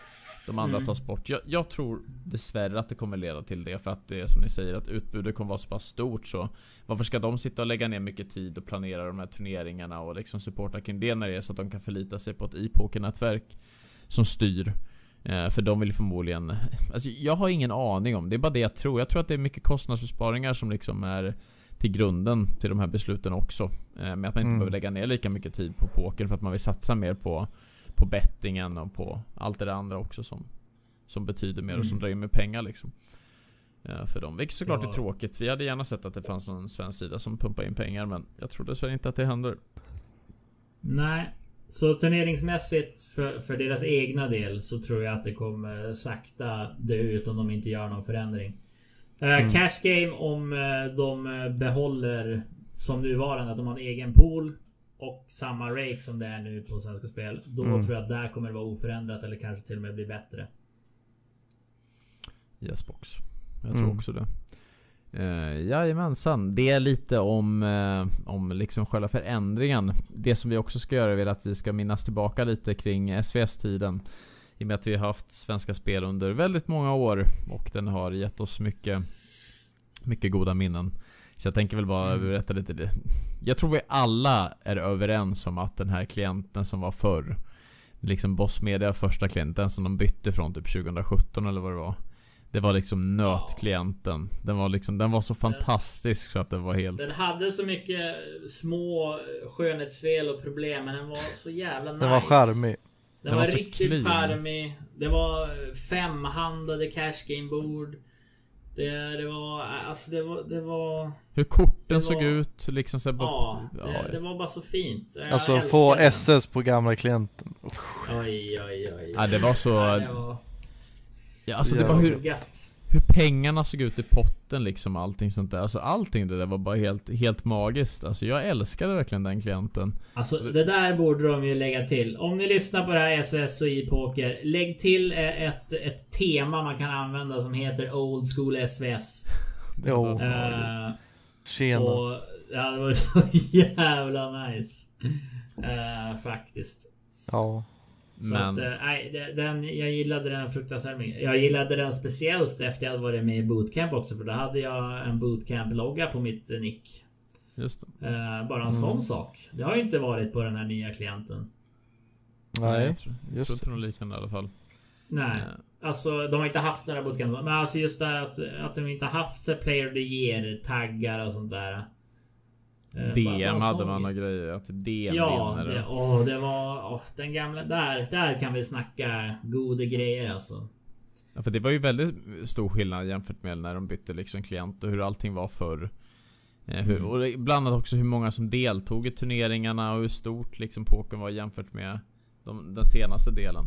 de andra mm. tas bort. Jag, jag, tror dessvärre att det kommer leda till det för att det är som ni säger att utbudet kommer vara så pass stort så Varför ska de sitta och lägga ner mycket tid och planera de här turneringarna och liksom supporta kring det när det är så att de kan förlita sig på ett e-pokernätverk som styr Eh, för de vill förmodligen... Alltså jag har ingen aning om, det är bara det jag tror. Jag tror att det är mycket kostnadsbesparingar som liksom är till grunden till de här besluten också. Eh, med att man inte Mm. behöver lägga ner lika mycket tid på poker för att man vill satsa mer på, på bettingen och på allt det där andra också som, som betyder mer och som Mm. drar in mer pengar liksom. Eh, För dem. Vilket såklart är Ja. tråkigt. Vi hade gärna sett att det fanns någon svensk sida som pumpar in pengar men jag tror dessvärre inte att det händer. Nej. Så turneringsmässigt för, för deras egna del så tror jag att det kommer sakta dö ut om de inte gör någon förändring. Eh, Mm. Cash game om eh, de eh, behåller som nuvarande att de har en egen pool och samma rake som det är nu på Svenska Spel. Då Mm. tror jag att där kommer det vara oförändrat eller kanske till och med bli bättre. Yes box. Jag Mm. tror också det. Uh, jajamensan. Det är lite om, eh, om liksom själva förändringen. Det som vi också ska göra är att vi ska minnas tillbaka lite kring SVS-tiden. I och med att vi har haft Svenska Spel under väldigt många år och den har gett oss mycket, mycket goda minnen. Så jag tänker väl bara Mm. berätta lite det. Jag tror vi alla är överens om att den här klienten som var förr Liksom Boss Media första klienten som de bytte från typ 2017 eller vad det var Det var liksom nötklienten Den var liksom, den var så fantastisk så att det var helt Den hade så mycket små skönhetsfel och problem men den var så jävla nice. Den var charmig. Den, Den var, var riktigt charmig. Det var femhandade cash game bord. Det, det var... Alltså det var... Det var... Hur korten Det var- såg ut liksom så bara- Ja, ja, det, det var bara så fint. Jag Alltså få den. SS på gamla klienten. Oj, oj, oj. Ja, det var så... Ja, det var, Ja, alltså det var så hur, gött. Hur pengarna såg ut i potten liksom allting sånt där Alltså allting det där var bara helt, helt magiskt Alltså jag älskade verkligen den klienten Alltså det där borde de ju lägga till. Om ni lyssnar på det här SOS och i poker Lägg till eh, ett, ett tema man kan använda som heter Old School SVS. Jo, Eh, tjena. och ja, det var så jävla nice. Eh, faktiskt. Ja. Så Men- att, eh, nej, den, jag gillade den fruktansvärt mycket. Jag gillade den speciellt efter jag hade varit med i bootcamp också. För då hade jag en bootcamp-logga på mitt nick. Just det Eh, bara en Mm. sån sak. Det har ju inte varit på den här nya klienten. jag Nej, tror, jag tror inte något liknande i alla fall Nej. Eh, Alltså de har inte haft några bootcamp. Men alltså just det här att, att de inte haft player of the year taggar och sånt där. Eh, DM hade man och grejer, typ DM Ja, vinnare det, åh, det var... Åh, den gamla... Där, där kan vi snacka goda grejer alltså. Ja, för det var ju väldigt stor skillnad jämfört med när de bytte liksom klient och hur allting var förr. Eh, hur, Mm. och bland annat också hur många som deltog i turneringarna och hur stort liksom pokern var jämfört med de, den senaste delen.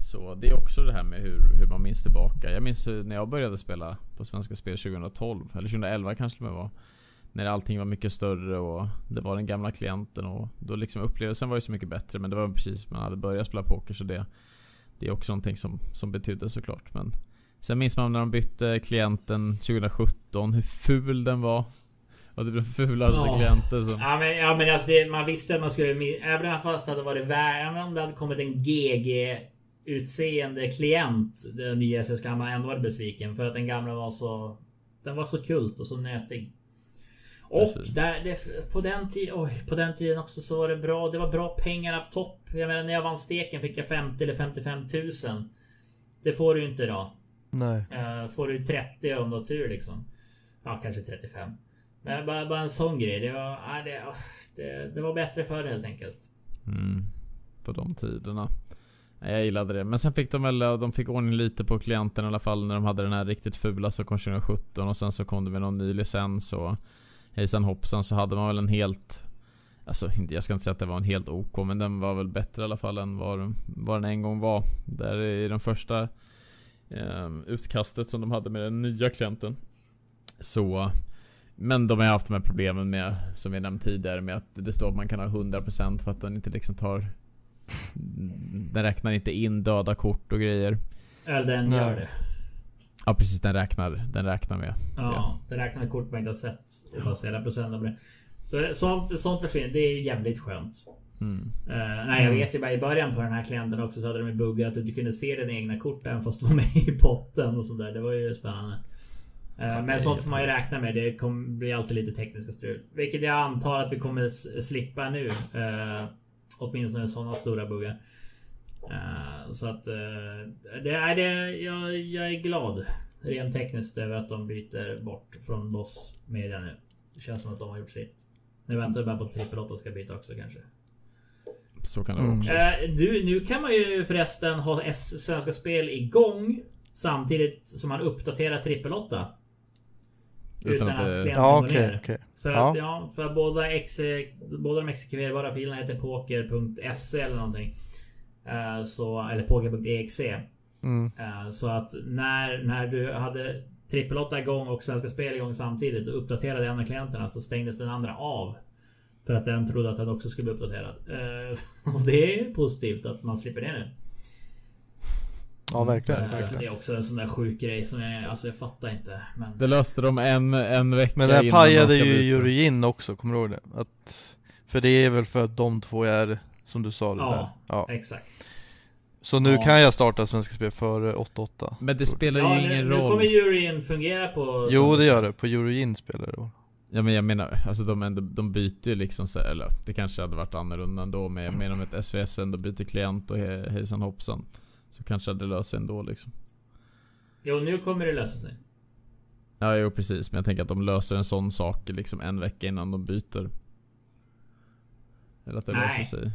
Så det är också det här med hur, hur man minns tillbaka. Jag minns när jag började spela på Svenska Spel 2012, eller 2011 kanske det var. När allting var mycket större och det var den gamla klienten och då liksom upplevelsen var ju så mycket bättre men det var precis man hade börjat spela poker så det Det är också någonting som, som betydde såklart men Sen minns man när de bytte klienten 2017 hur ful den var Och det blev fulaste Ja. klienten som Ja men, ja, men alltså det, man visste att man skulle... Även fast det hade varit värre... Även om det hade kommit en GG utseende klient. Den nya så skulle man ändå varit besviken. För att den gamla var så... Den var så kult och så nötig. Och där, det, på, den oj, på den tiden också så var det bra. Det var bra pengar up topp. Jag menar när jag vann steken fick jag 50 eller 55 tusen. Det får du ju inte idag. Nej. Uh, får du 30 om du har tur liksom. Ja, kanske 35. Men bara, bara en sån grej. Det var, ja, det, ah, det, det var bättre förr helt enkelt. mm, På de tiderna Jag gillade det men sen fick de väl De fick ordning lite på klienten i alla fall när de hade den här riktigt fula som kom 2017 och sen så kom det med någon ny licens och Hejsan hoppsan så hade man väl en helt Alltså jag ska inte säga att det var en helt OK men den var väl bättre i alla fall än vad, den- vad den en gång var. Där i den första eh, utkastet som de hade med den nya klienten. Så Men de har haft de här problemen med Som vi nämnt tidigare med att det står att man kan ha 100% för att den inte liksom tar Den räknar inte in döda kort och grejer. Eller den Nej. gör det. Ja precis den räknar, den räknar med. Ja, det räknar med kort man inte har sett. Och baserar av det. Så sånt, sånt försvinner. Det är jävligt skönt. Mm. Eh, nej, jag vet ju bara i början på den här klienten också så hade de ju buggar att du inte kunde se dina egna kort även fast du var med i potten och sådär. Det var ju spännande. Det är men sånt får man ju räkna med. Det kommer bli alltid lite tekniska strul. Vilket jag antar att vi kommer slippa nu. Uh, åtminstone sådana stora buggar. Eh, så att... eh, det är det, jag, jag är glad. Rent tekniskt över att de byter bort från Boss Media nu. Det känns som att de har gjort sitt. Nu väntar vi bara på att Trippel 8 ska byta också kanske. Så kan det vara Mm. också. Eh, du, nu kan man ju förresten ha S Svenska Spel igång samtidigt som man uppdaterar Trippel 8. Utan Utan, att klienten Ja, går okej, ner. okej. För Ja. att ja, för båda, ex, båda de exekverbara filerna heter poker.se eller någonting. Eh, så, eller poker.exe. Mm. Eh, Så att när, när du hade Trippel 8 igång och Svenska Spel igång samtidigt och uppdaterade en av klienterna så stängdes den andra av. För att den trodde att den också skulle bli uppdaterad. Eh, Och det är positivt att man slipper det nu. Ja, verkligen. Verkligen. Det är också en sån där sjuk grej som jag, alltså jag fattar inte. Men Det löste de en, en vecka Men det här pajade ju. Juryin också, kommer du ihåg det? Att, för det är väl för att de två är, som du sa det Ja. där. Ja. exakt. Så nu Ja. kan jag starta Svenska Spel före 8-8. Men det spelar Ja, ju nu, ingen nu roll. kommer juryn fungera på... Jo, det gör det. På Eurogin spelar det då. Ja men jag menar, alltså de, ändå, de byter ju liksom så, eller det kanske hade varit annorlunda ändå men jag menar om ett SVS ändå byter klient och he, hejsan hoppsan. Så kanske det löser sig ändå liksom. Jo, nu kommer det lösa sig. Ja jo precis, men jag tänker att de löser en sån sak liksom en vecka innan de byter. Eller att det Nej. löser sig.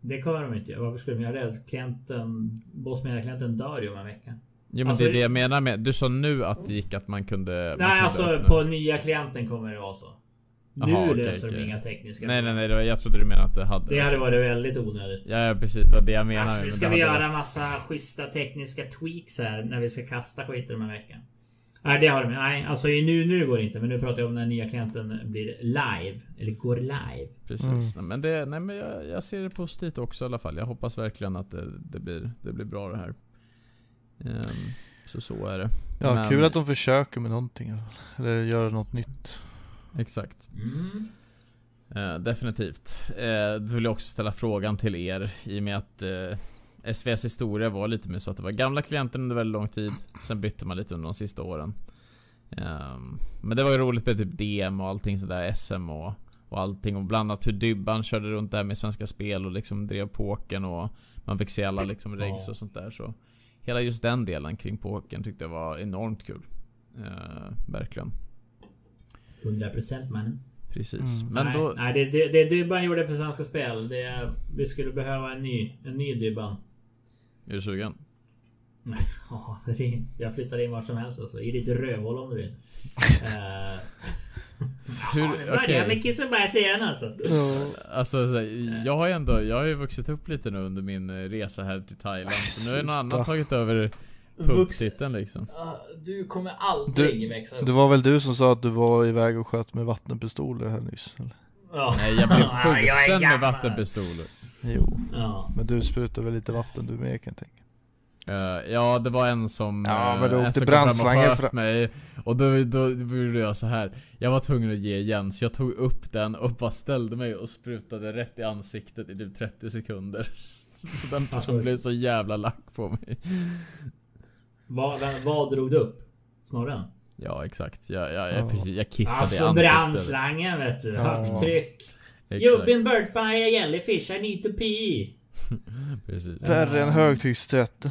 Det kommer de inte. Varför skulle de göra det? Klienten... Bossmedia-klienten dör ju om en vecka. Jo men Alltså, det är det jag menar med, du sa nu att det gick att man kunde... man Nej, kunde alltså öppna- på nya klienten kommer det vara så. Jaha, nu okej, löser de okej. inga tekniska Nej nej nej, det var, jag trodde du menade att det hade... Det hade varit väldigt onödigt. Ja, precis, det var det jag menade. Alltså, ska vi göra varit- massa schyssta tekniska tweaks här när vi ska kasta skiten om en vecka? Nej, det har de Nej, alltså nu, nu går det inte. Men nu pratar jag om när nya klienten blir live. Eller går live. Precis. Nej, men, det, nej, men jag, jag ser det positivt också i alla fall. Jag hoppas verkligen att det, det, blir, det blir bra det här. Ehm, så så är det. Ja, Men- kul att de försöker med någonting. Eller göra något nytt. Exakt. Mm. Eh, definitivt. Eh, då vill jag också ställa frågan till er i och med att eh, SVS historia var lite mer så att det var gamla klienter under väldigt lång tid. Sen bytte man lite under de sista åren. Ehm, men det var ju roligt med typ DM och allting sådär, SM och, och allting. Och bland annat hur Dybban körde runt där med Svenska Spel och liksom drev pokern och man fick se alla liksom regs och sånt där. Så hela just den delen kring pokern tyckte jag var enormt kul. Eh, verkligen. 100% mannen. Precis. Mm. Men nej, då... nej, det, det, det Dybban gjorde för Svenska Spel. Det, vi skulle behöva en ny. En ny Dybban. Är du sugen? Ja, det- jag flyttar in var som helst alltså. I ditt rövhål om du vill. uh, Hur, Börja okej. med kiss och bajs igen alltså. Alltså så, jag har ju ändå, jag har ju vuxit upp lite nu under min eh, resa här till Thailand Så nu har någon annan tagit över pubsitten liksom Du kommer aldrig växa upp. Det var väl du som sa att du var iväg och sköt med vattenpistoler här nyss? Eller? Ja. Nej jag blev skjuten med gammal. vattenpistoler Jo, Ja. men du sprutar väl lite vatten du med kan jag tänka. Eh, Ja det var en som, Ja, men en åkte kom fram och sköt mig Och då, då, då gjorde jag så här. Jag var tvungen att ge igen så jag tog upp den och bara ställde mig och sprutade rätt i ansiktet i typ 30 sekunder Så den personen blev så jävla lack på mig vad drog du upp? Snorren? Ja exakt, jag, jag, jag, Ja. precis, jag kissade i Alltså ansiktet brandslangen vet du. Högtryck. You've been burnt by a jellyfish, I need to pee. precis Värre än högtryckstvätt.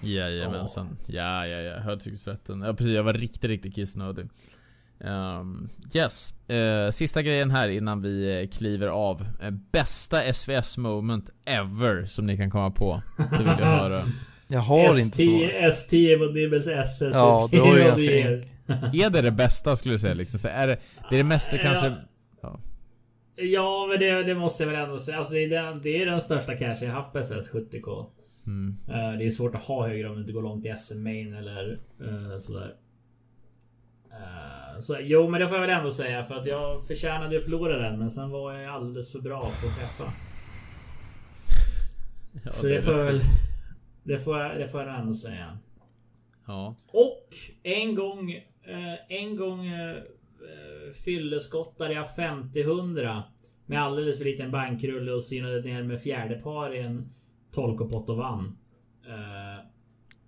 Jajamensan. Ja, ja, ja. Högtryckstvätten. Ja, precis. Jag var riktigt, riktigt kissnödig. Um, yes. Eh, sista grejen här innan vi eh, kliver av. Eh, bästa SVS moment ever som ni kan komma på. Det vill jag höra. Jag har inte så. S10, S10 mot Nibbles SS. Ja, det var ju ganska Är det det bästa skulle du säga liksom? Så är det, det är det mesta kanske... Ja. Ja, men det, det måste jag väl ändå säga. Alltså, det, är den, det är den största cashen jag haft på SS 70K. Mm. Eh, det är svårt att ha högre om du inte går långt i SM main eller eh, sådär. Eh, så, jo, men det får jag väl ändå säga för att jag förtjänade att förlora den, men sen var jag alldeles för bra på att träffa. Ja, så det, är får jag väl... Det får jag, det får jag ändå säga. Ja. Och en gång... Eh, en gång eh, eh, fylleskottade jag 50-100 med alldeles för liten bankrulle och synade ner med fjärde par i en tolkopott och vann. Eh,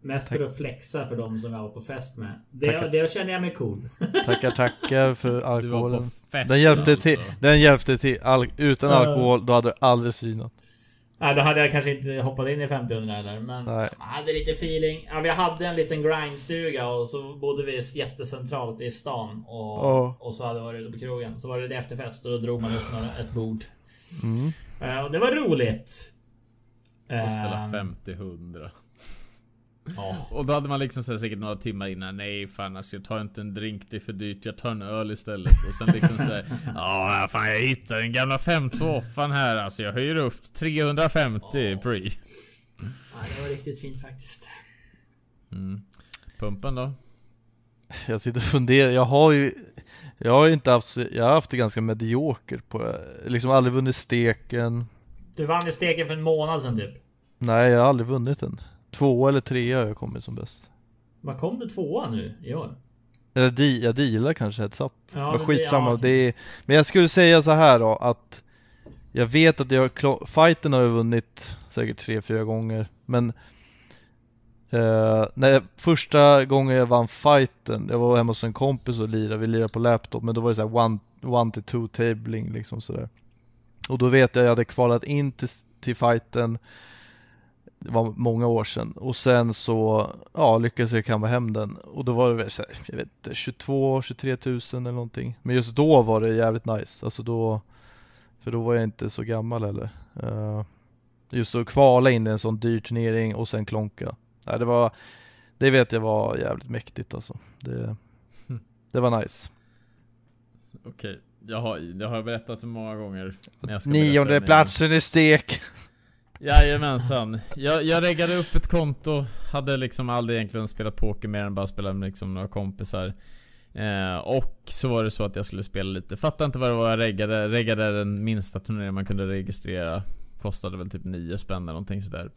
mest för att flexa för de som jag var på fest med. Det, Tackar. det känner jag mig cool. Tackar tackar för alkoholen. fest Den hjälpte alltså. till. Den hjälpte till. Al utan alkohol, då hade du aldrig synat. Nej, då hade jag kanske inte hoppat in i 50 eller men Nej. jag hade lite feeling. Ja, vi hade en liten grindstuga och så bodde vi jättecentralt i stan och, Ja. och så hade vi varit på krogen. Så var det efterfest och då drog man upp några, ett bord. Mm. Eh, och det var roligt. Och spela Ehm, 50-100. Ja. Och då hade man liksom så här, säkert några timmar innan Nej fan alltså jag tar inte en drink, det är för dyrt. Jag tar en öl istället. Och sen liksom såhär Ja fan jag hittade den gamla 528 här alltså. Jag höjer upp 350 pre. Ja, det var riktigt fint faktiskt. Mm. Pumpen då? Jag sitter och funderar, jag har ju Jag har ju inte haft, jag har haft det ganska mediokert på, liksom aldrig vunnit steken Du vann ju steken för en månad sedan typ. Nej jag har aldrig vunnit den Två eller tre har jag kommit som bäst Vad kom du tvåa nu i år? Eller di, jag dealar kanske heads up Ja, Men det- skitsamma, ja. det är, Men jag skulle säga så här då att Jag vet att jag, fighten har jag vunnit säkert tre, fyra gånger Men eh, när jag, Första gången jag vann fighten, jag var hemma hos en kompis och lirade, vi lirade på laptop Men då var det så här one, one to two tabling liksom sådär Och då vet jag att jag hade kvalat in till, till fighten Det var många år sedan. Och sen så ja, lyckades jag kamma hem den. Och då var det väl så här, jag vet inte, 22 23 tusen eller någonting. Men just då var det jävligt nice, alltså då För då var jag inte så gammal heller. Eh, Just att kvala in i en sån dyr turnering och sen klonka. Nej, det var Det vet jag var jävligt mäktigt alltså. Det, det var nice. Okej, jag har, jag har berättat så många gånger. jag Nionde platsen i stek Jajamensan. Jag, jag reggade upp ett konto, hade liksom aldrig egentligen spelat poker mer än bara spelat med liksom några kompisar. Eh, och så var det så att jag skulle spela lite, fattade inte vad det var jag reggade. Reggade den minsta turneringen man kunde registrera. Kostade väl typ 9 spänn eller någonting sådär.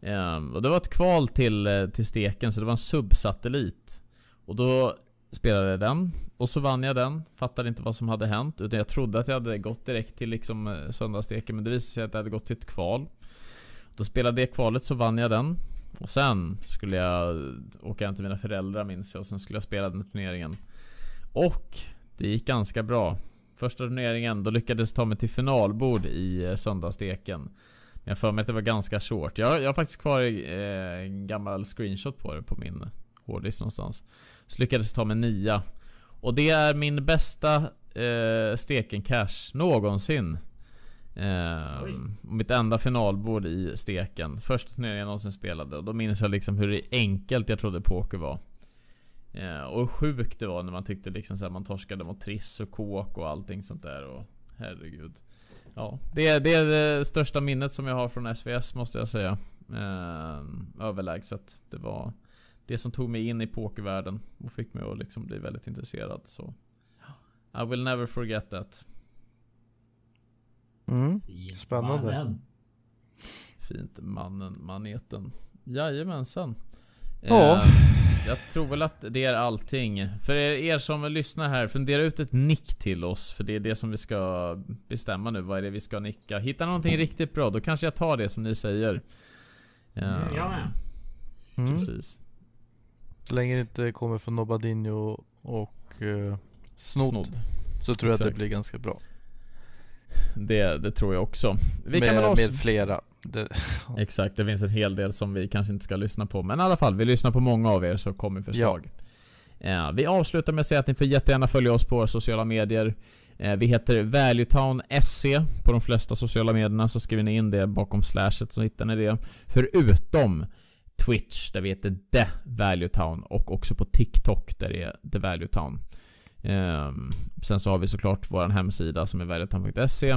Eh, och det var ett kval till, eh, till steken, så det var en subsatellit. Och då spelade den, och så vann jag den. Fattade inte vad som hade hänt, utan jag trodde att jag hade gått direkt till liksom eh, söndagssteken, men det visade sig att jag hade gått till ett kval. Då spelade det kvalet så vann jag den. Och sen skulle jag åka hem till mina föräldrar minns jag och sen skulle jag spela den turneringen. Och det gick ganska bra. Första turneringen, då lyckades jag ta mig till finalbord i eh, söndagssteken. Men jag har för mig att det var ganska short. Jag, jag har faktiskt kvar eh, en gammal screenshot på det på min hårddisk någonstans. Så lyckades ta mig nia. Och det är min bästa eh, steken cash någonsin. Eh, mitt enda finalbord i steken. Första turneringen jag någonsin spelade. Och då minns jag liksom hur enkelt jag trodde poker var. Eh, och hur sjukt det var när man tyckte liksom så här, man torskade mot Triss och Kåk och allting sånt där. Och herregud. Ja, det, är- det är det största minnet som jag har från SVS måste jag säga. Eh, överlägset. Det var det som tog mig in i pokervärlden och fick mig att liksom bli väldigt intresserad. Så I will never forget that. mm. Fint, Spännande. mannen. Fint mannen, maneten. Jajamensan. Ja. Eh, jag tror väl att det är allting. För er, er som lyssnar här, fundera ut ett nick till oss. För det är det som vi ska bestämma nu. Vad är det vi ska nicka? Hitta någonting riktigt bra, då kanske jag tar det som ni säger. Eh, Mm, jag med. Mm. Precis. Så länge det inte kommer från Nobadinho och uh, snodd, Snodd. så tror jag att det Exakt. blir ganska bra Det, det tror jag också. Vi kan med, väl avs- med flera det, Exakt, det finns en hel del som vi kanske inte ska lyssna på. Men i alla fall, vi lyssnar på många av er så kommer förslag. Eh, vi avslutar med att säga att ni får jättegärna följa oss på våra sociala medier. Eh, vi heter Valuetown SC på de flesta sociala medierna, så skriver ni in det bakom slashet så hittar ni det. Förutom Twitch, där vi heter The Valuetown och också på TikTok där det är The Valuetown. Ehm, sen så har vi såklart vår hemsida som är valuetown.se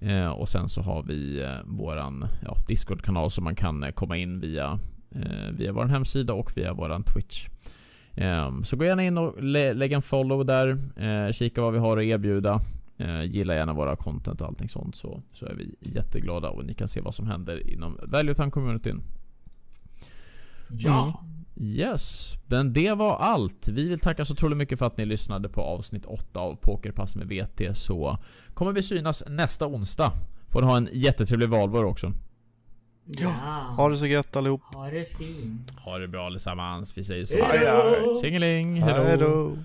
Eh, och sen så har vi eh, våran ja, Discord-kanal som man kan eh, komma in via eh, Via vår hemsida och via våran Twitch. Eh, så gå gärna in och lä- lägg en follow där. Eh, kika vad vi har att erbjuda. Ehm, gilla gärna våra content och allting sånt så, så är vi jätteglada och ni kan se vad som händer inom Valuetown-communityn. Ja. Yes, men det var allt. Vi vill tacka så otroligt mycket för att ni lyssnade på avsnitt 8 av Pokerpass med VT så kommer vi synas nästa onsdag. Får ni ha en jättetrevlig valborg också. Ja. Ha det så gött allihop Ha det fint. Ha det bra allesammans, vi säger så. Hej då! Tjingeling, Hej hejdå! då